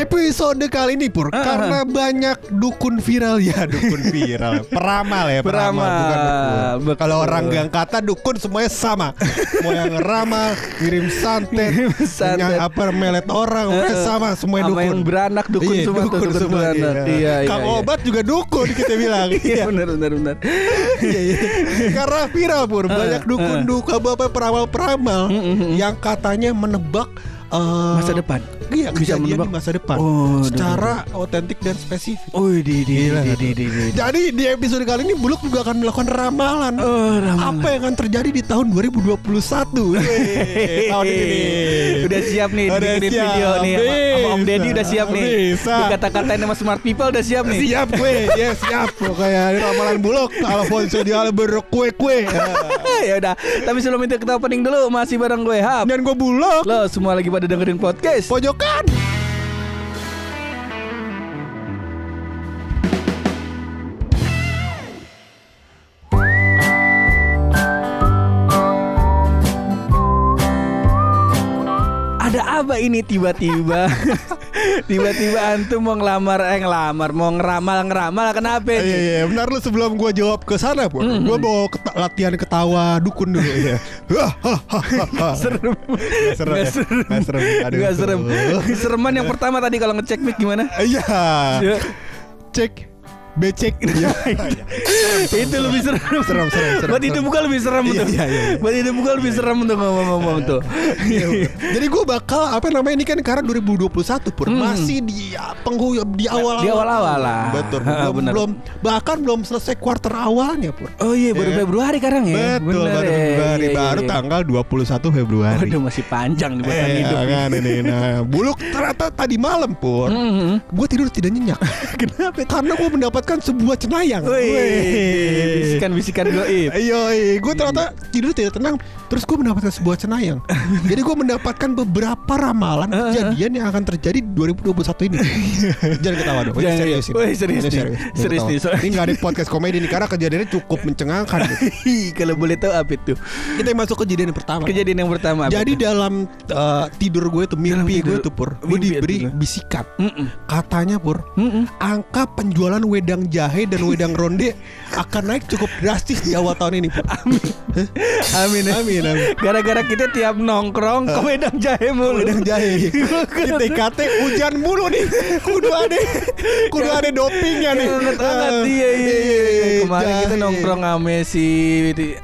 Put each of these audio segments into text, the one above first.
Episode kali ini Pur. Ah, Karena banyak dukun viral. Ya dukun viral. Peramal ya Peramal, Peramal, bukan dukun. Kalau orang gang kata dukun semuanya sama. Mau yang ramal Ngirim santet yang Apa melet orang Pokoknya sama Semuanya dukun yang beranak dukun Iya, semua dukun dukun semua, beranak. iya. Iya, iya, Kang iya. Obat juga dukun kita bilang. Iya benar benar benar. Iya, iya. Karena viral Pur. Ah, Banyak dukun dukun Apa peramal-peramal Yang katanya menebak eh, Masa depan. Iya Bisa menebak. di masa depan Oh, Secara otentik dan spesifik Oh di di Gila, di kan? di di di. Jadi di episode kali ini Buluk juga akan melakukan ramalan Oh, ramalan. Apa yang akan terjadi di tahun 2021 Yeay, Tahun ini Udah siap nih Udah siap. video nih sama- sama Om. Deddy udah siap nih. Bisa. Dikata-katain sama smart people udah siap nih. Siap gue Ya siap Pokoknya ini ramalan Buluk Alfonso di Albert kue-kue ya udah. Tapi sebelum itu kita opening dulu masih bareng gue Hap. Dan gue Buluk Lo semua lagi pada dengerin podcast. Pojokan ini tiba-tiba? tiba-tiba antum mau ngelamar eh ngelamar, mau ngeramal ngeramal kenapa Iya ini? iya benar lu sebelum gua jawab ke sana pun Mhm. gua mau keta- latihan ketawa dukun dulu ya. Serem. serem ya? serem. Serem. Aduh. Serem. Sereman yang pertama tadi kalau ngecek mic gimana? Iya. Ya. Cek becek. Iya. itu lebih serem. Serem, serem, serem, Buat itu buka lebih serem Iya, tuh. iya, iya, iya. Buat itu buka lebih serem tuh ngomong-ngomong tuh. Bener. Jadi gue bakal apa namanya ini kan karena 2021 pur Hmm. masih di ya, penghujung di awal Di awal-awal lah. Betul. Belum, benar. belum bahkan belum selesai quarter awalnya pur. Oh iya baru Iya. Februari sekarang ya. Betul Bener baru ya. Februari Iya, iya, baru iya. tanggal 21 Februari. Waduh masih panjang nih buatan Eh, hidup. kan ini nah buluk ternyata tadi malam pur Mhm. gue tidur tidak nyenyak kenapa karena gue mendapatkan sebuah cenayang bisikan-bisikan goib. Iya, gue ternyata tidur tidak tenang. Terus gue mendapatkan sebuah cenayang. Jadi gue mendapatkan beberapa ramalan kejadian yang akan terjadi di 2021 ini. Jangan ketawa dong. Jangan- serius. Wih, serius serius. Serius nih. Ini nggak ada podcast komedi nih karena kejadiannya cukup mencengangkan. Kalau boleh tahu apa itu? Kita masuk ke kejadian yang pertama. Kejadian yang pertama. Jadi itu? dalam uh, tidur gue tuh Dalam mimpi gue tuh pur, gue diberi bisikan. Katanya pur, angka penjualan wedang jahe dan wedang ronde akan naik cukup drastis di awal tahun ini. Pur. Amin. ya. Amin, amin. Gara-gara kita tiap nongkrong ke wedang jahe mulu. Wedang jahe. Di TKT hujan mulu nih. Kudu ada, kudu ada dopingnya nih. Ah, iya, iya, iya. Kemarin kita jahe. nongkrong sama si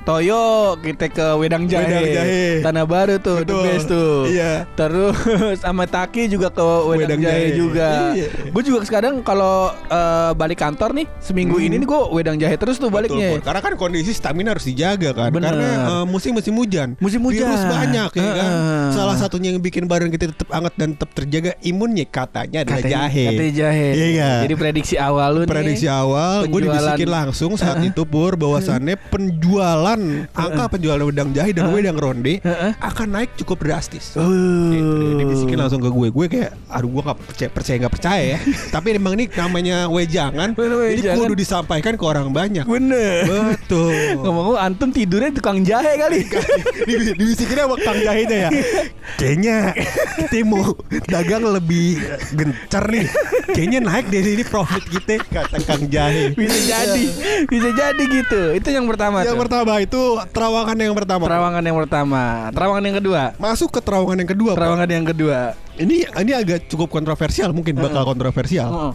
Toyo Kita ke Wedang Jahe, Wedang Jahe. Tanah Baru tuh The Betul. best tuh Iya. Terus sama Taki juga ke Wedang, Wedang Jahe, Jahe. juga Iya. Gue juga sekarang kalau eh, balik kantor nih Seminggu ini nih gue Wedang Jahe terus tuh Hmm. Betul, baliknya Pur. Karena kan kondisi stamina harus dijaga kan. Bener. Karena eh, musim-musim hujan. Musim hujan. Virus banyak ya kan. Heeh. Salah satunya yang bikin badan kita tetap hangat dan tetap terjaga imunnya katanya adalah jahe. Katanya jahe Iya. Jadi prediksi awal lu nih Prediksi awal gue dibisikin langsung saat itu pur bahwasannya penjualan angka penjualan wedang jahe dan wedang ronde akan naik cukup drastis. Uh. Dibisikin langsung ke gue gue kayak aduh gue gak percaya percaya nggak percaya ya tapi emang ini namanya wejangan jadi wejangan. kudu disampaikan ke orang banyak. Bener. Betul. Ngomong-ngomong antum tidurnya tukang jahe kali. Di- dibisikinnya sama kang jahitnya ya. Kayaknya kita mau dagang lebih gencar nih. Kayaknya naik dari ini profit kita kata kang jahe. Bisa jadi Bisa jadi gitu. Itu yang pertama yang tuh. pertama itu terawangan yang pertama. Terawangan yang pertama. Terawangan yang kedua. Masuk ke terawangan yang kedua Pak. Terawangan yang kedua. Ini ini agak cukup kontroversial mungkin bakal kontroversial. Heeh.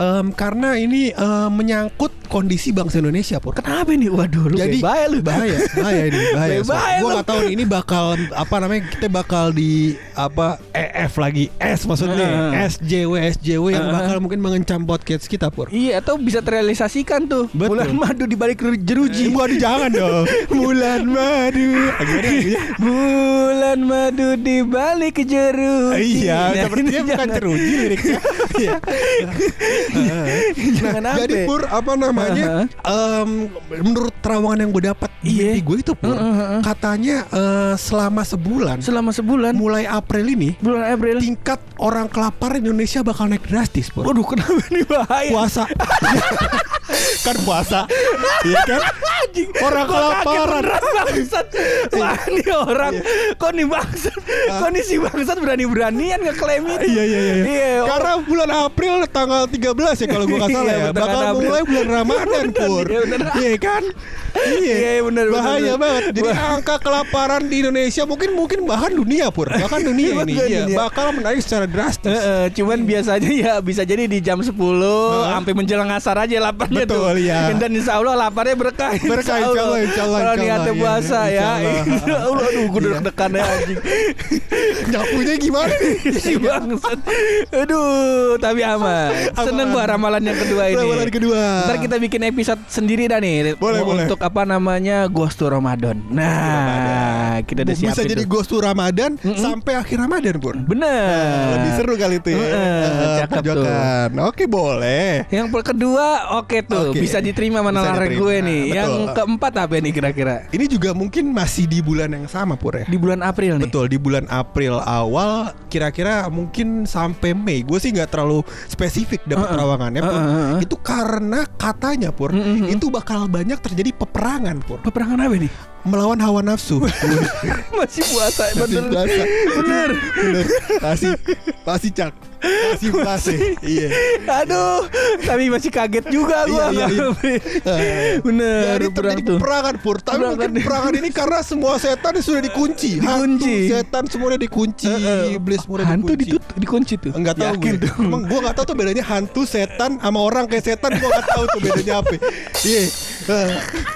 Em, karena ini em, menyangkut kondisi bangsa Indonesia pur Kenapa nih? Waduh lu Jadi bahaya lu bahaya, bahaya ini, bahaya. Bahaya gue nggak tahu nih ini bakal apa namanya kita bakal di apa EF lagi S maksudnya Heeh. SJW SJW yang Heeh. bakal mungkin mengencam podcast kita pur. Iya atau bisa terrealisasikan tuh Betul. Bulan madu di balik jeruji Waduh jangan dong Bulan madu Ah, Gimana lagunya? Bulan madu di balik jeruji Iya Nah, Sepertinya ini bukan jangan. teruji liriknya Iya Jangan Nah, jadi pur apa namanya? em, menurut terawangan yang gue dapat di Iya. mimpi gue itu pur katanya eh, selama sebulan Selama sebulan mulai April ini bulan April. tingkat orang kelaparan Indonesia bakal naik drastis pur. Waduh, kenapa nih bahaya? Puasa kan puasa, iya kan? Orang Gua kaget kelaparan. bangsat. Wah, ini orang kok nih bangsat? Kok nih si bangsat berani-beranian ngeklaim itu? Iya iya iya. Iya, oh. Karena bulan April tanggal 13 ya kalau gue salah Iya, ya. betul, Bakal mulai bulan Ramadan pur. Iya, bener. Iya kan? Iya. Iya, bener, Bahaya bener. banget. Jadi angka kelaparan di Indonesia mungkin mungkin bahkan dunia pur. Bahkan dunia ini iya, bakal menaik secara drastis. Cuman biasanya ya bisa jadi di jam 10 sampai menjelang asar aja laparnya Betul, tuh. iya. Dan insya Allah laparnya berkah. Berkah, insya Allah, insya Allah, Kalau niatnya puasa insya ya. Allah. Aduh gue deg-degan ya anjing. Nyapunya gimana nih? bangsat. Aduh, tapi aman. Seneng gua ramalan yang kedua ini. Ramalan kedua. Ntar kita bikin episode sendiri dah nih. Boleh, boleh. Untuk apa namanya Ghost to Ramadan. Nah, kita udah siapin. Bisa jadi tuh. ghost to Ramadan sampai akhir Ramadan pur. Bener. Lebih seru kali itu ya. Heeh, Eh, cakep tuh. Oke boleh. Yang per- kedua oke tuh Oke. bisa diterima diterima, gue nih. betul. Yang keempat apa nih kira-kira? Ini juga mungkin masih di bulan yang sama pur ya. Di bulan April nih. Betul di bulan April awal kira-kira mungkin sampai Mei. Gue sih nggak terlalu spesifik dapat. Terawangannya. Pur. Uh-uh, uh-uh. Itu karena katanya pur itu bakal banyak terjadi peperangan pur Peperangan apa nih? melawan hawa nafsu. Masih puasa Masih puasa. Bener. Bener. Pasti pasti cak. Pasti pasti. Iya. Aduh, tapi masih kaget juga gua. Iya, iya, Bener, Jadi perang terjadi tuh. peperangan pur. Tapi Peperangan. mungkin peperangan ini karena semua setan sudah dikunci. Dikunci. Hantu, setan semuanya dikunci. Heeh. Iblis semuanya Hantu dikunci. ditutup dikunci tuh. Enggak tahu Yakin gue. tuh. Emang gue enggak tahu tuh bedanya hantu setan sama orang kayak setan gue enggak tahu tuh bedanya apa. Iya. Eh,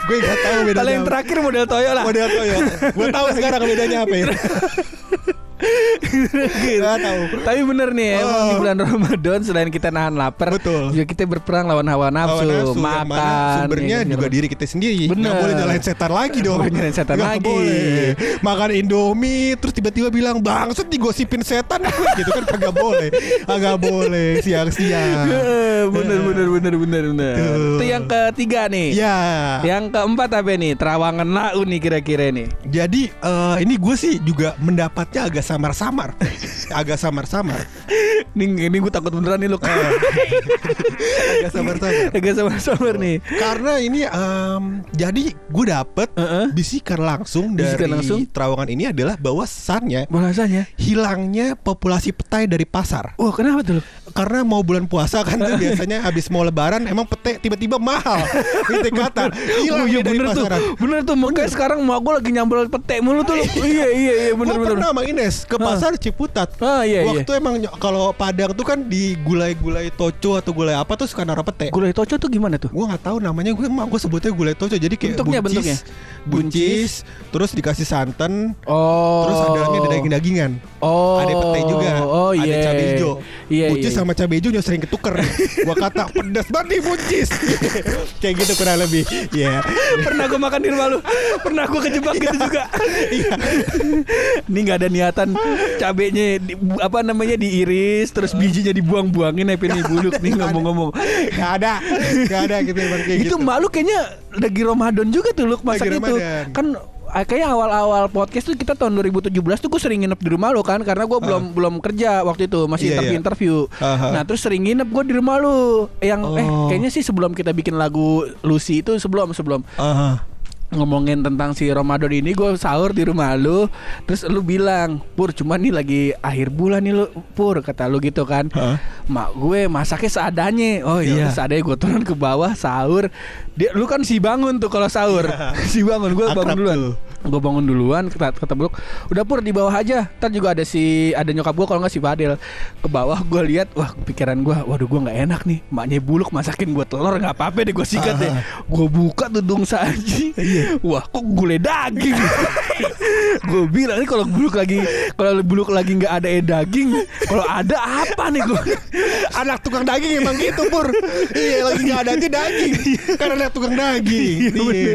gue enggak tahu bedanya. Kalau yang terakhir model Toyo lah. Model tuh ya. Gue tahu sekarang bedanya apa ya. Enggak tahu. Tapi bener nih emang Oh. di bulan Ramadan selain kita nahan lapar, Betul. juga kita berperang lawan hawa nafsu, Hawa nafsu, makan. mana sumbernya ya, juga gitu. diri kita sendiri. Bener. Nggak boleh nyalain setan lagi dong. Boleh nyalain setan Nggak lagi. boleh. Makan Indomie terus tiba-tiba bilang bangset digosipin setan gitu kan kagak boleh. Kagak boleh siang-siang. Eh, bener bener bener bener bener. Tuh. Itu yang ketiga nih. Ya. Yang keempat apa nih? Terawangan lau nih kira-kira nih. Jadi eh, ini gue sih juga mendapatnya agak samar-samar, agak samar-samar, Nih, ini gue takut beneran nih lu. agak samar-samar. Agak sama-sama nih. Karena ini em, jadi gue dapet Heeh. bisikan langsung dari Bisikan langsung? terawangan ini adalah bahwasannya Bahasanya. hilangnya populasi petai dari pasar. Wah kenapa tuh? Karena mau bulan puasa kan tuh biasanya habis mau lebaran emang pete tiba-tiba mahal. Itu kata hilang Oh, iya dari bener tuh. pasaran. Bener tuh. Makanya sekarang mau gue lagi nyambel pete mulu tuh. iya iya iya bener Gua bener. pernah sama Ines ke pasar Ciputat. Ah iya iya. Waktu emang ny- kalau Padang tuh kan di gulai-gulai toco atau gulai apa tuh suka naruh pete. Gulai toco tuh gimana tuh? Gue nggak tahu namanya gue emang gue sebutnya gulai toco jadi kayak Bentuknya, buncis, bentuknya. buncis, terus dikasih santan, Oh. terus ada dalamnya ada daging-dagingan. Oh. Ada pete juga, Oh ada iya. cabai hijau. Iya buncis iya. sama cabai hijau sering ketuker. gua kata pedas banget nih buncis. kayak gitu kurang lebih. Iya. Pernah gue makan di rumah lu Pernah gue kejebak gitu juga Iya. Ini gak ada niatan Cabenya di, Apa namanya diiris Terus bijinya dibuang-buangin Happy nih buluk nih ngomong-ngomong Gak ada, gak ada gitu Itu gitu. malu kayaknya Lagi Ramadan juga tuh Lu masak Lagi itu Ramadan. Kan Kayaknya awal-awal podcast tuh kita tahun 2017 tuh gue sering nginep di rumah lu kan karena gue belum belum kerja waktu itu masih Iya, interview iya. interview. Aha. Nah terus sering nginep gue di rumah lu yang eh Oh. kayaknya sih sebelum kita bikin lagu Lucy itu sebelum sebelum Aha. Ngomongin tentang si Ramadan ini gue sahur di rumah lu terus lu bilang pur cuman nih lagi akhir bulan nih lu pur kata lu gitu kan. Heeh. mak gue masaknya seadanya. Oh iya Iya. seadanya gue turun ke bawah sahur. Dia lu kan si bangun tuh kalau sahur. Si bangun gue bangun duluan. gue bangun duluan kata kata Buluk udah pur di bawah aja. Ntar juga ada si ada nyokap gue kalau nggak si Fadil. Ke bawah gue lihat wah pikiran gue waduh gue nggak enak nih. Maknya Buluk masakin gue telur nggak apa-apa deh gue sikat deh. Gue buka tuh dung saji wah kok gulai daging? Gue bilang ini kalau Buluk lagi kalau Buluk lagi nggak ada eh daging kalau ada apa nih gue Anak tukang daging emang gitu pur. Iya lagi gak ada aja daging. Karena anak tukang daging. Iya.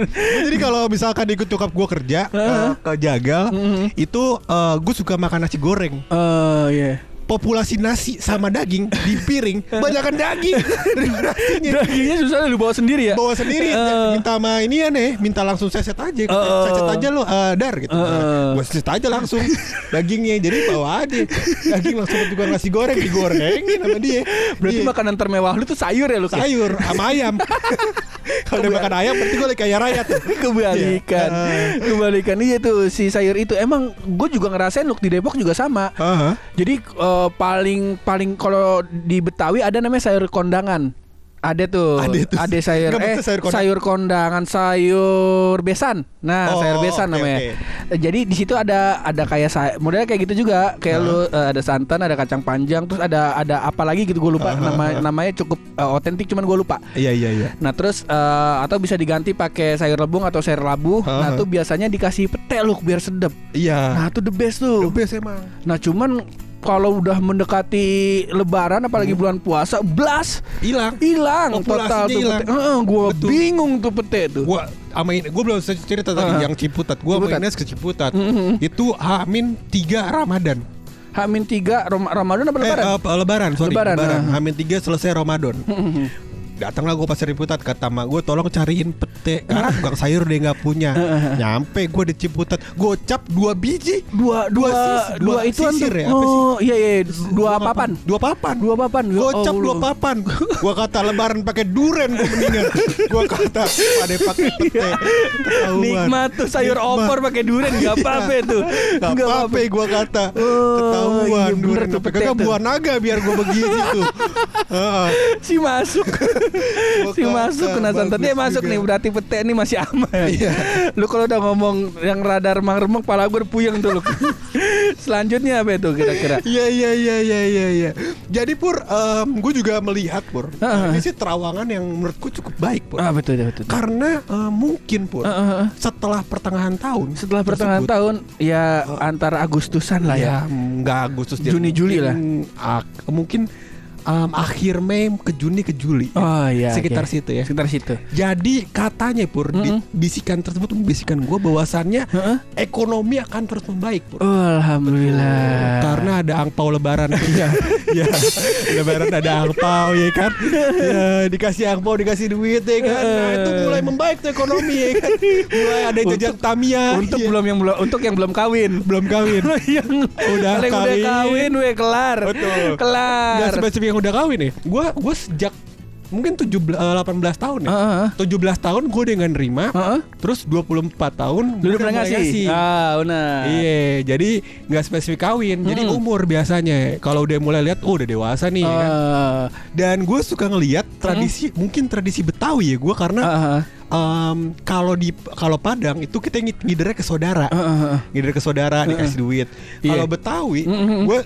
Jadi kalau misalkan ikut nyokap gue kerja ke, ke Jagal Itu gue suka makan nasi goreng. Oh iya populasi nasi sama daging di piring banyakkan daging nasinya. Dagingnya susah lu bawa sendiri ya. Bawa sendiri Eh. minta sama ini ya nih, minta langsung seset aja, Eh. seset aja lo eh, dar gitu. Eh. Gue seset aja langsung dagingnya, jadi bawa aja daging langsung tukang nasi goreng digorengin sama dia. Berarti Iya. makanan termewah lu tuh sayur ya lu kayak? sayur sama ayam. Kalau udah makan ayam berarti gue lagi kaya raya tuh. Kebalikan Iya. Kebalikan Iya tuh si sayur itu Emang gue juga ngerasain look di Depok juga sama Aha. Jadi eh, paling paling kalau di Betawi ada namanya sayur kondangan. Ada tuh. Ada tuh. sayur Nggak, eh sayur sayur, kondang- kondangan, sayur besan. Nah, Oh, sayur besan oke, namanya. oke. Eh, Jadi di situ ada ada kayak say- modelnya kayak gitu juga. Kayak lu eh, ada santan, ada kacang panjang, terus ada ada apa lagi gitu gue lupa nama namanya cukup eh, otentik cuman gue lupa. Iya iya iya. Nah terus eh, atau bisa diganti pakai sayur lebung atau sayur labu. Nah Aha. tuh biasanya dikasih pete loh biar sedap. Iya. Nah tuh the best tuh. The best emang. Nah cuman kalau udah mendekati Lebaran apalagi bulan puasa, blas Hilang. hilang Hmm. Total tuh hilang. pete. Heeh, gua Betul. bingung tuh pete tuh. Gua sama ini, gue belum cerita tadi Ah. yang Ciputat. Gua sama. Ines ke Ciputat. Mhm. Itu Hamin 3 Ramadan. Hamin tiga Rom- Ramadan apa Eh, Lebaran? eh, lebaran, sorry. Lebaran, Lebaran. Hamin 3 selesai Ramadan. Datanglah gue pasar Ciputat kata mak gue tolong cariin pete karena tukang sayur dia nggak punya. Nyampe gue di Ciputat, gocap dua biji. dua dua Dua sis- dua, dua itu sisir tuh. ya, apa sih? Oh iya iya dua papan. Dua papan. Dua papan. Ya Gocap dua papan. Gua kata lebaran pakai duren gue mendingan. Gua kata pada pakai pete. Ketahuan. Nikmat tuh sayur opor pakai durian enggak apa-apa tuh. Gak Nggak apa-apa gua kata Oh, Ketahuan iya duren tuh, pete tuh. buah naga biar gua begitu tuh Heeh. si masuk si masuk kena santan dia masuk juga. nih berarti pete ini masih aman Iya. lu kalau udah ngomong yang rada remang-remang pala gue puyeng tuh lu selanjutnya apa itu kira-kira Iya iya iya iya iya iya. Jadi Pur, gue juga melihat Pur. Heeh. Ini sih terawangan yang menurutku cukup baik Pur. ah betul betul Karena eh, mungkin Pur, Heeh, heeh. setelah pertengahan tahun, setelah pertengahan tersebut, tahun ya antara Agustusan lah ya, ya nggak Agustus Juni, Juli lah. ak- mungkin em, akhir Mei ke Juni ke Juli. oh iya Sekitar oke. situ ya. sekitar situ Jadi katanya Pur, di- Mm-mm. bisikan tersebut membisikan gue bahwasannya Heeh. ekonomi akan terus membaik Pur. Oh, alhamdulillah Karena ada angpau lebaran Iya ya, Lebaran ada angpau ya kan ya, Dikasih angpau Dikasih duit ya kan Nah itu mulai membaik tuh ekonomi ya kan Mulai ada jejak Tamiya untuk Iya. belum yang belum untuk yang belum kawin belum kawin yang Udah yang udah kawin. kawin we kelar Betul. kelar Gak spesifik yang udah kawin nih Gue gua sejak Mungkin 17, eh, 18 tahun ya Heeh. 17 tahun gue udah nggak nerima Heeh. Terus 24 tahun Lu udah pernah mulai ngasih? Ah, benar. Iya, jadi nggak spesifik kawin, jadi Mm-mm. umur biasanya. Kalau udah mulai lihat, oh udah dewasa nih. ya kan? Dan gue suka ngelihat tradisi, mungkin tradisi Betawi ya gue karena ah, ah, em, kalau di kalau Padang itu kita ngid- ngidernya ke saudara, ah, ah, ah. ngider ke saudara dikasih duit. Iya. Kalau Betawi, Mm-mm. gue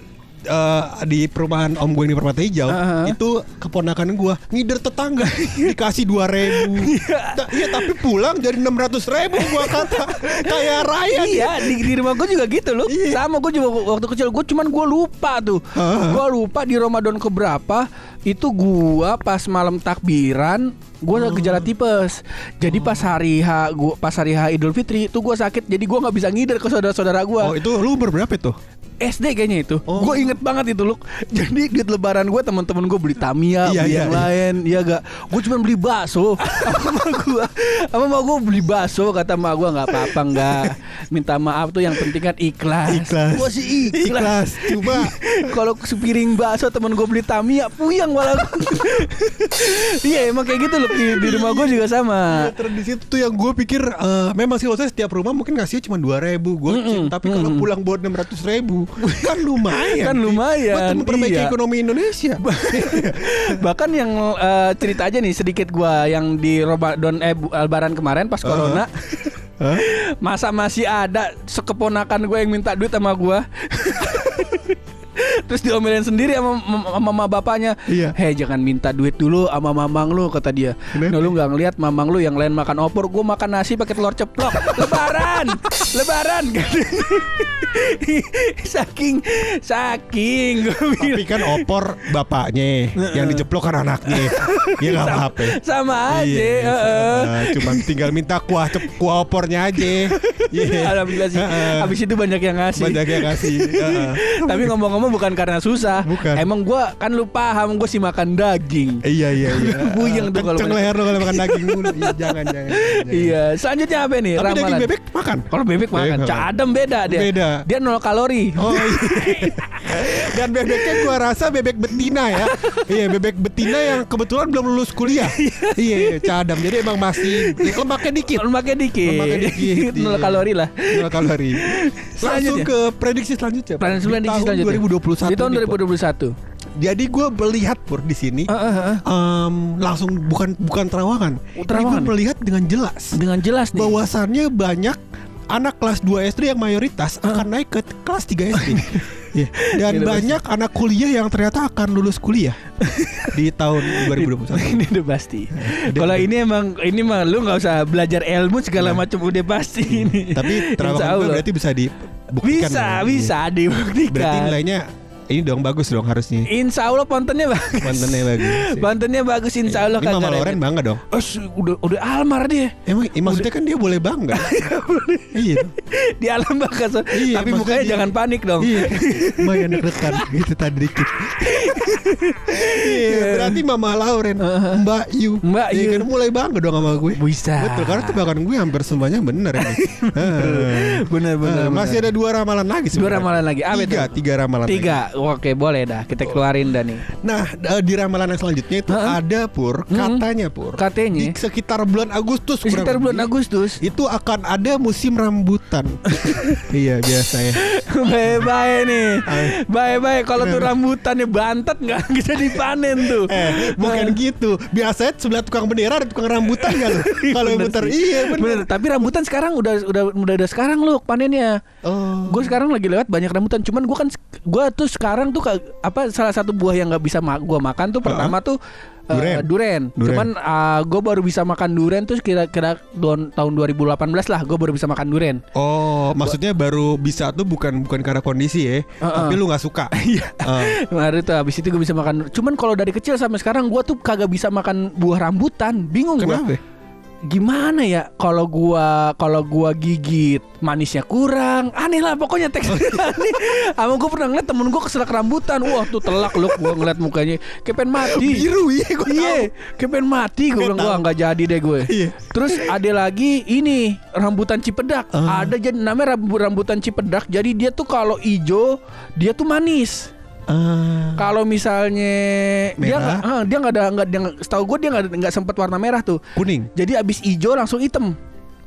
eh, di perumahan om gue yang di Permata Hijau Ah, ah. itu keponakan gue ngider tetangga dikasih dua ribu. Iya. Tapi pulang jadi enam ratus ribu gue kata kayak raya Iya di, di rumah gue juga gitu loh Iya. Sama gue juga waktu kecil Gue cuman gue lupa tuh. Ah. Gue lupa di Ramadan keberapa Itu gua pas malam takbiran Gue Oh. gejala tipes. Jadi pas hari H gua, Pas hari H Idul Fitri Itu gue sakit Jadi gue gak bisa ngider ke saudara-saudara gue oh itu lu berapa itu SD kayaknya itu. Oh. Gue inget banget itu loh. Jadi duit lebaran gue teman-teman gue beli Tamiya, Iya, beli iya, yang iya. lain, iya gak? Gue cuma beli bakso. sama gue, sama mau gue beli bakso kata mak gue nggak apa-apa nggak. Minta maaf tuh yang penting kan ikhlas. Ikhlas. Gue sih ikhlas. Ikhlas. Cuma Kalau sepiring bakso temen gue beli Tamiya, puyeng malah. iya emang kayak gitu loh di, di rumah gue juga sama. Ya, tradisi itu tuh yang gue pikir eh, memang sih setiap rumah mungkin ngasih cuma dua ribu goceng, Mm-mm, tapi kalau mm-mm. pulang buat enam ratus ribu kan lumayan. Kan lumayan, Buat memperbaiki iya. ekonomi Indonesia. Bahkan yang eh, cerita aja nih sedikit gua yang di Ramadan eh Lebaran kemarin pas corona. Hah? Masa masih ada sekeponakan gue yang minta duit sama gua. Terus diomelin sendiri sama mama bapaknya. Iya. Hei jangan minta duit dulu sama mamang lu kata dia. Nah, lu nggak ngeliat mamang lu yang lain makan opor, gua makan nasi pakai telur ceplok. Lebaran, lebaran. saking, saking gue. Tapi kan opor bapaknya, yang diceplok kan anaknya. Dia nggak apa-apa. Sama aja. Iya, sama. Cuman tinggal minta kuah cep, kuah opornya aja. Iya. Alhamdulillah sih. Habis itu banyak yang ngasih. Banyak yang. Heeh. Tapi ngomong-ngomong bukan karena susah. Bukan. Emang gua kan lu paham gua sih makan daging. Iya iya iya. Buyeng tuh kalau leher lo kalau makan daging mulu. Iya, jangan jangan. jangan. Iya, selanjutnya apa nih? Tapi daging Ramalan. bebek makan. Kalau bebek makan, Bebek makan. cadem beda dia. Beda. Dia nol kalori. Oh iya. Dan bebeknya gua rasa bebek betina ya. iya, bebek betina yang kebetulan belum lulus kuliah. iya, iya, cadam. Jadi emang masih lemaknya dikit. Lemaknya dikit. Lemaknya dikit, nol iya. kalori lah. Nol kalori. Langsung ke prediksi selanjutnya. Prediksi selanjutnya. 2021. Di tahun nih, Pur. 2021. Jadi gue melihat pur di sini Ah, ah, ah. em, langsung bukan bukan terawangan. Oh, terawangan. Gue melihat dengan jelas Dengan jelas nih. bahwasannya banyak anak kelas 2 SD yang mayoritas Ah. akan naik ke kelas 3 SD. Iya. Dan Ini banyak anak kuliah yang ternyata akan lulus kuliah di tahun 2021. ini udah pasti. Kalau ini emang ini mah lu nggak usah belajar ilmu segala Nah. macam udah pasti ini. Tapi Allah. berarti bisa dibuktikan. bisa bisa Iya. dibuktikan. Berarti nilainya ini dong bagus dong harusnya. Insya Allah pontennya bagus. Kontennya bagus. Pontennya bagus Insya Allah Ini Mama Loren bangga dong. Oh, udah udah almar dia. Emang eh, maksudnya kan dia boleh bangga. iya. Di alam bakal so- Iya, Tapi mukanya dia- jangan panik dong. Iya. Lumayan deg-degan gitu tadi dikit. Iya, berarti Mama Lauren, Mbak Yu. Mbak Iya Yu. kan mulai bangga dong sama gue. Bisa. Betul, karena tebakan gue hampir semuanya bener ini. Ah. Bener bener. Ah, Masih ada dua ramalan lagi dua sebenarnya. ramalan lagi. Apa Tiga, itu? tiga ramalan lagi. Oke, boleh dah. Kita keluarin dah nih. Nah, eh, di ramalan yang selanjutnya itu Heeh. ada pur, katanya pur. Katanya. Di sekitar bulan Agustus Di sekitar bulan lebih, Agustus. itu akan ada musim rambutan. iya, biasa ya. Bye-bye nih. Ah. Bye-bye kalau tuh rambutannya bantet nggak bisa dipanen tuh. Eh, bukan gitu. Biasanya sebelah tukang bendera ada tukang rambutan kan? Kalau yang Bener muter iya bener. Bener, tapi rambutan sekarang udah udah udah ada sekarang loh panennya. Oh. Gue sekarang lagi lewat banyak rambutan. Cuman gue kan gue tuh sekarang tuh apa salah satu buah yang nggak bisa ma gue makan tuh pertama tuh eh, Duren. duren. Duren. Cuman gue baru bisa makan duren tuh kira-kira tahun 2018 lah. Gue baru bisa makan duren. Oh, maksudnya baru bisa tuh bukan bukan karena kondisi ya, Heeh. tapi lu nggak suka. Iya. Eh, Kemarin tuh habis itu gue bisa makan. Cuman kalau dari kecil sampai sekarang gue tuh kagak bisa makan buah rambutan. Bingung gue. kenapa? Gimana ya kalau gua kalau gua gigit manisnya kurang. Aneh lah pokoknya teksturnya aneh. Sama gue pernah ngeliat temen gue keselak rambutan. Wah tuh telak loh gua ngeliat mukanya pengen mati. Biru iya gue Iya, pengen mati gue bilang gua nggak jadi deh gue. Iya. Terus ada lagi ini rambutan cipedak. Ah. Ada jadi namanya rambu- rambutan cipedak. Jadi dia tuh kalau ijo dia tuh manis. Ah. Kalau misalnya dia Merah? nggak, ah, dia nggak ada nggak, dia setahu gue dia nggak nggak sempet warna merah tuh. kuning. Jadi abis ijo langsung hitam.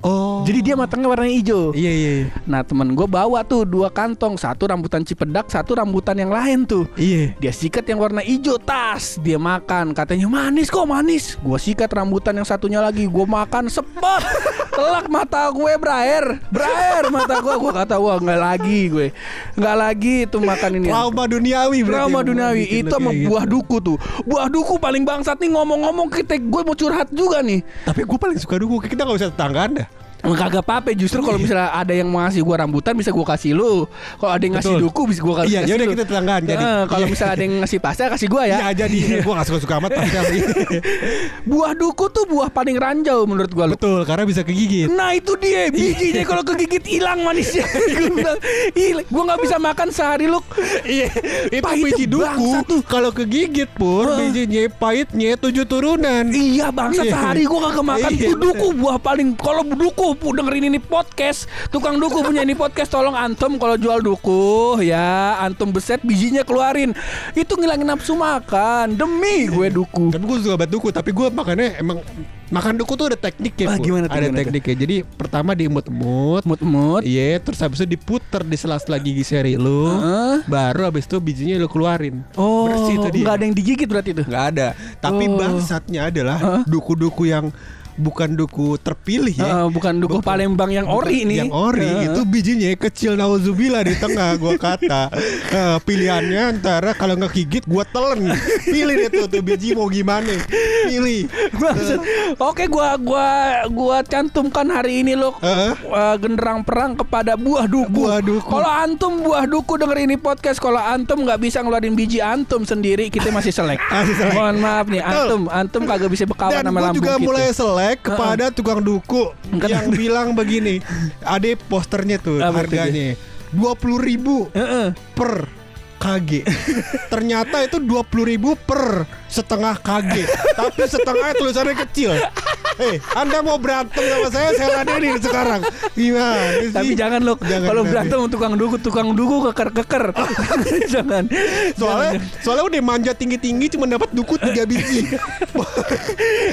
Oh. Jadi dia matangnya warnanya hijau. Iya iya iya. Nah temen gue bawa tuh dua kantong, satu rambutan cipedak, satu rambutan yang lain tuh. Iya. Dia sikat yang warna hijau tas, dia makan, katanya manis kok manis. Gua sikat rambutan yang satunya lagi, gua makan sepet, telak mata gue berair, berair mata gue. Gua kata wah nggak lagi gue, nggak lagi itu makan ini. Trauma duniawi berarti. Trauma duniawi itu sama gitu. buah duku tuh. Buah duku paling bangsat nih ngomong-ngomong kita gue mau curhat juga nih. Tapi gue paling suka duku. Kita nggak usah tetanggaan dah. Kagak apa-apa justru kalau misalnya ada yang mau ngasih gua rambutan bisa gua kasih lu. Kalau ada yang ngasih Betul. duku bisa gua kasih. Iya, yaudah lu. kita tetanggaan jadi. Nah, kalau misalnya ada yang ngasih pasta kasih gua ya. Iya jadi. gue nggak suka suka amat tapi. Buah duku tuh buah paling ranjau menurut gua lu. Betul, karena bisa kegigit. Nah itu dia bijinya kalau kegigit hilang manisnya. gua bilang, "Ih, gua nggak bisa makan sehari lu. Iya, itu biji duku. Kalau kegigit pur, Hah. bijinya pahitnya tujuh turunan. Iya bangsa Iya. sehari gua kagak makan Iya, duku buah paling kalau duku pu dengerin ini podcast tukang duku punya ini podcast tolong antum kalau jual duku ya antum beset bijinya keluarin itu ngilangin nafsu makan demi gue duku Tapi gue suka banget duku, tapi gue makannya emang makan duku tuh ada tekniknya. Ah, Pur. gimana Ada gimana tuh? tekniknya. Jadi pertama diemut-emut. mut-mut Iya, terus habis itu diputer di sela-sela gigi seri lu. Heeh. Baru habis itu bijinya lu keluarin. oh Bersih itu dia. nggak ada yang digigit berarti itu Nggak ada. Tapi Oh. bangsatnya adalah duku-duku yang bukan duku terpilih ya. Heeh, bukan duku Bukan- Palembang yang ori Bukan nih Yang ori Heeh. itu bijinya kecil nauzubillah di tengah gua kata. Eh, pilihannya antara kalau nggak gigit gua telen. Pilih deh tuh, biji mau gimana. Pilih. Maksud, Oke gua gua gua cantumkan hari ini lo Heeh. uh, genderang perang kepada buah duku. Buah duku. Kalau antum buah duku denger ini podcast, kalau antum nggak bisa ngeluarin biji antum sendiri, kita masih selek. Masih selek. Mohon maaf nih, antum antum kagak bisa berkawan Dan sama lambung juga kita. mulai selek kepada tukang duku Kenapa yang bilang begini. Ada posternya tuh harganya dua puluh ribu Heeh. per kg. Ternyata itu 20.000 ribu per setengah kg. Tapi setengahnya tulisannya kecil. Eh, Anda mau berantem sama saya, saya ladenin sekarang. Gimana sih? Tapi jangan loh Jangan, kalau jangan. berantem sama tukang duku, tukang duku keker-keker. jangan. Soalnya soalnya udah manja tinggi-tinggi cuma dapat duku tiga biji.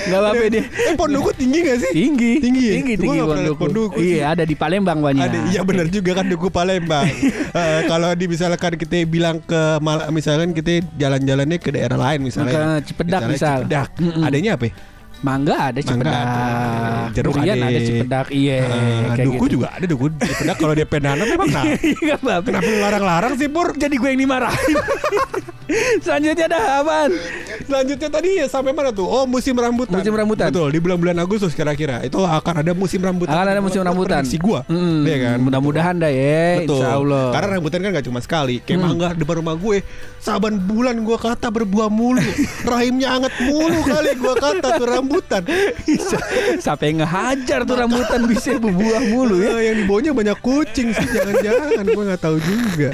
Enggak apa-apa deh. eh, pohon duku tinggi gak sih? Tinggi, Tinggi ya? tinggi, tinggi pernah Duku. Iya, ada di Palembang banyak. Ada, iya benar juga kan duku Palembang. Eh, kalau di misalkan kita bilang ke misalkan kita jalan-jalannya ke daerah lain misalnya. Cipedak Misalnya misal. Cipedak. Mm-mm. Adanya apa? ya? Mangga ada Mangga Cipedak. ada. Jeruk Durian ada. ada Cipedak. Iya, kayak duku gitu. juga ada duku Cipedak kalau dia pendanan memang nah. Kenapa larang-larang sih Pur? Jadi gue yang dimarahin. Selanjutnya ada apaan? Selanjutnya tadi ya sampai mana tuh? Oh musim rambutan. Musim rambutan. Betul di bulan-bulan Agustus kira-kira itu akan ada musim rambutan. Akan ada musim rambutan. Si gua, Mm, kan? Mudah-mudahan dah ya, Betul. insya Allah. Karena rambutan kan gak cuma sekali. Kayak Hmm. mangga depan rumah gue, saban bulan gue kata berbuah mulu. Rahimnya anget mulu kali gue kata tuh rambutan. Sampai ngehajar tuh rambutan bisa berbuah mulu ya. Eh, yang dibawanya banyak kucing sih, jangan-jangan gue nggak tahu juga.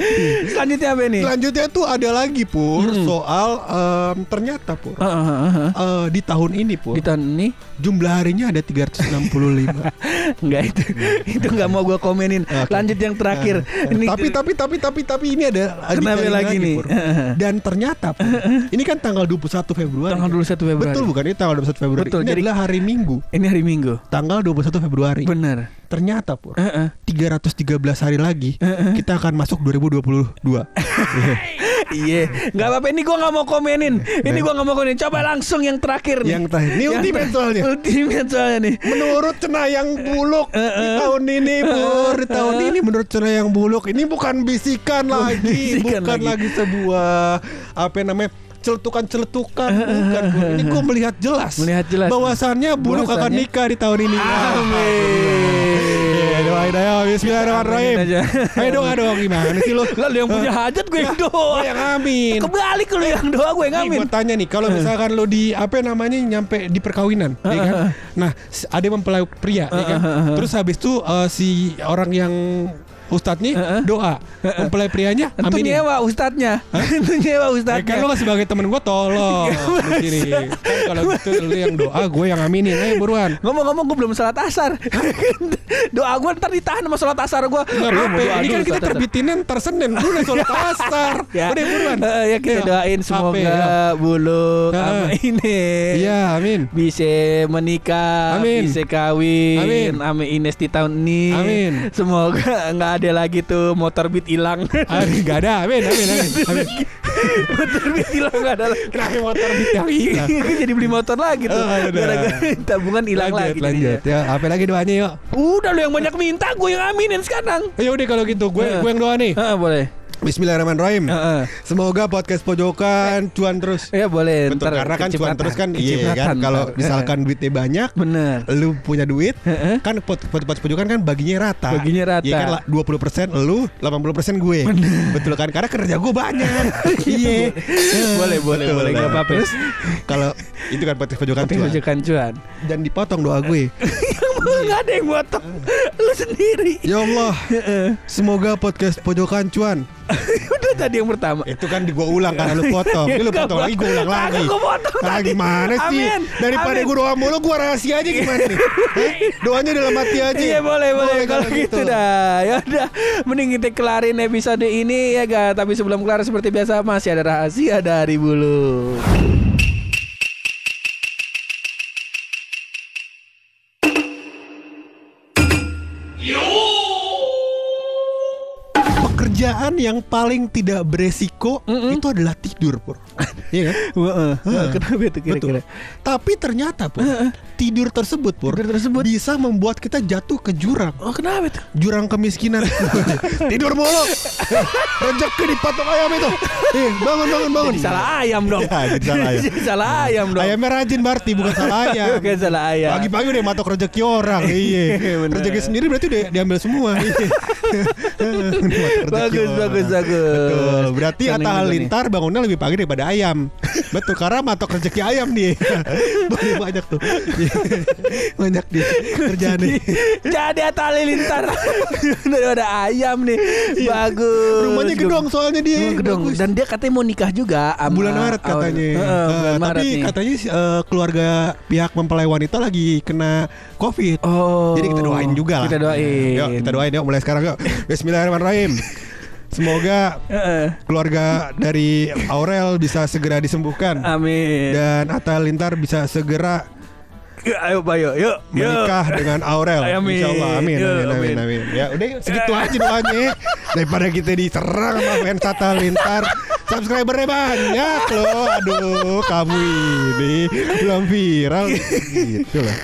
Selanjutnya apa nih? Selanjutnya tuh ada lagi pur Hmm. soal em, ternyata pur Ah, ah, ah, ah. eh, di tahun ini pur Di tahun ini jumlah harinya ada 365. Enggak itu Itu enggak mau gue komenin Oke. Lanjut yang terakhir ini tapi tapi tapi tapi tapi ini ada Kenapa detail lagi nih? Pur. Dan ternyata Pur, ini kan tanggal 21 Februari. Tanggal 21 Februari Betul bukan? Ini tanggal 21 Februari. Betul, ini jadi- adalah hari Minggu. Ini hari Minggu Tanggal 21 Februari. Bener Ternyata Pur, Heeh. 313 hari lagi kita akan masuk 2022. Iya Gak apa-apa Ini gue gak mau komenin Ini gue gak mau komenin Coba langsung yang terakhir nih Yang terakhir. Ini ultimate soalnya. Ultimate soalnya nih Menurut Cenayang Buluk di tahun ini Pur, di tahun ini menurut Cenayang Buluk ini bukan bisikan lagi, bisikan bukan lagi. lagi. sebuah apa namanya celetukan-celetukan bukan. Ini gue melihat jelas Melihat jelas. bahwasannya Buluk akan nikah di tahun ini. Amin doain aja Bismillahirrahmanirrahim. Ayo doa dong gimana sih lo? Lalu yang punya hajat gue yang doa Gue yang amin. Kebalik lu yang doa gue yang Nih amin gue tanya nih kalau misalkan lo di apa namanya nyampe di perkawinan, ya kan? Nah, ada mempelai pria, ya kan? Terus habis itu eh, si orang yang ustadznya doa, mempelai prianya Itu amin. nyewa ustadznya Itu nyewa Ya ustadznya kan lo kan sebagai temen gue tolong. Kan kalau gitu lo yang doa, gue yang aminin. Ayo buruan. Ngomong-ngomong gue belum salat asar Doa gue ntar ditahan sama salat asar gue. Ini kan kita terbitinnya ntar Senin. Lu udah sholat asar. Ya, Udah buruan. Eh, ya kita Ayo. doain semoga ya? bulu sama ini Iya, amin. bisa menikah, Amin. bisa kawin, Amin. sama Ines di tahun ini. Amin. Semoga nggak ada lagi tuh motor beat hilang. Amin, gak ada. Amin, amin, amin. amin. motor beat hilang nggak ada lagi. Kenapa motor beat yang hilang? Jadi beli motor lagi tuh. Oh. Gara-gara tabungan hilang lagi. lanjut. Ya, apa lagi doanya yuk? Udah lu yang banyak minta, gue yang aminin sekarang. Ya udah kalau gitu, gue Heeh. gue yang doa nih. Heeh, boleh. Bismillahirrahmanirrahim. Heeh. Semoga podcast pojokan cuan terus. Ya boleh. Betul, ntar karena kan cuan terus kan iya kan kalau misalkan duitnya banyak bener. lu punya duit Heeh. kan pot pot pot pojokan kan baginya rata Baginya rata. Iya kan lah, 20% lu 80% gue betul kan karena kerja gue banyak iya Boleh, boleh, Betul. boleh, apa-apa. terus kalau itu kan podcast pojokan cuan majukan cuan. dan dipotong doa gue Nggak ada yang motong Lu sendiri. Ya Allah. Semoga podcast pojokan cuan. Udah tadi yang pertama. Itu kan di gua ulang karena lu potong. Ini lu potong lagi gue ulang lagi. Gue potong Nah, tadi. gimana sih? Amin. Daripada Amin. gue doa mulu, gue rahasia aja gimana nih? Doanya dalam hati aja. Iya boleh boleh. Kalau gitu. dah. Ya udah. Mending kita kelarin episode ini ya ga tapi sebelum kelar seperti biasa masih ada rahasia dari bulu Pekerjaan yang paling tidak beresiko Mm-mm. itu adalah tidur, Pur. Iya kan? Heeh. Kenapa itu kira-kira? Tapi ternyata, Pur, tidur tersebut, Pur, Tidur tersebut. bisa membuat kita jatuh ke jurang. Oh kenapa itu? Jurang kemiskinan. tidur mulu. Rezeki dipatok ayam itu. Eh, bangun bangun bangun. Jadi salah ayam dong. Ya, jadi salah ayam. Jadi salah ayam dong. Ayamnya rajin Barti bukan salah ayam. Bukan salah ayam. Pagi-pagi udah matok rezeki orang. Iya. Bener. rezeki sendiri berarti udah diambil semua. Iya. Bagus, bagus, bagus. Betul. Berarti Atta. Halilintar bangunnya lebih pagi daripada ayam. Betul karena matok rezeki ayam nih. banyak banyak tuh. banyak dia kerjaan nih. Jadi Halilintar Udah ada ayam nih Bagus Rumahnya gedong soalnya dia. Rumah gedong Bagus. Dan dia katanya mau nikah juga sama bulan Maret katanya. Heeh, Eh, bulan Maret tapi nih. katanya eh, keluarga pihak mempelai wanita lagi kena Covid. Oh Jadi kita doain juga lah. Kita doain Yuk kita doain yuk mulai sekarang yuk. Bismillahirrahmanirrahim. Semoga keluarga dari Aurel bisa segera disembuhkan Amin dan Atta Lintar bisa segera Ayo Pak yuk Yuk yuk. menikah dengan Aurel. Amin. Insya Allah. Amin, Yuk, amin, amin, amin. amin. Ya udah segitu aja doanya. Daripada kita diserang sama fans Atta Lintar. Subscribernya banyak loh. Aduh, kamu ini belum viral gitu loh.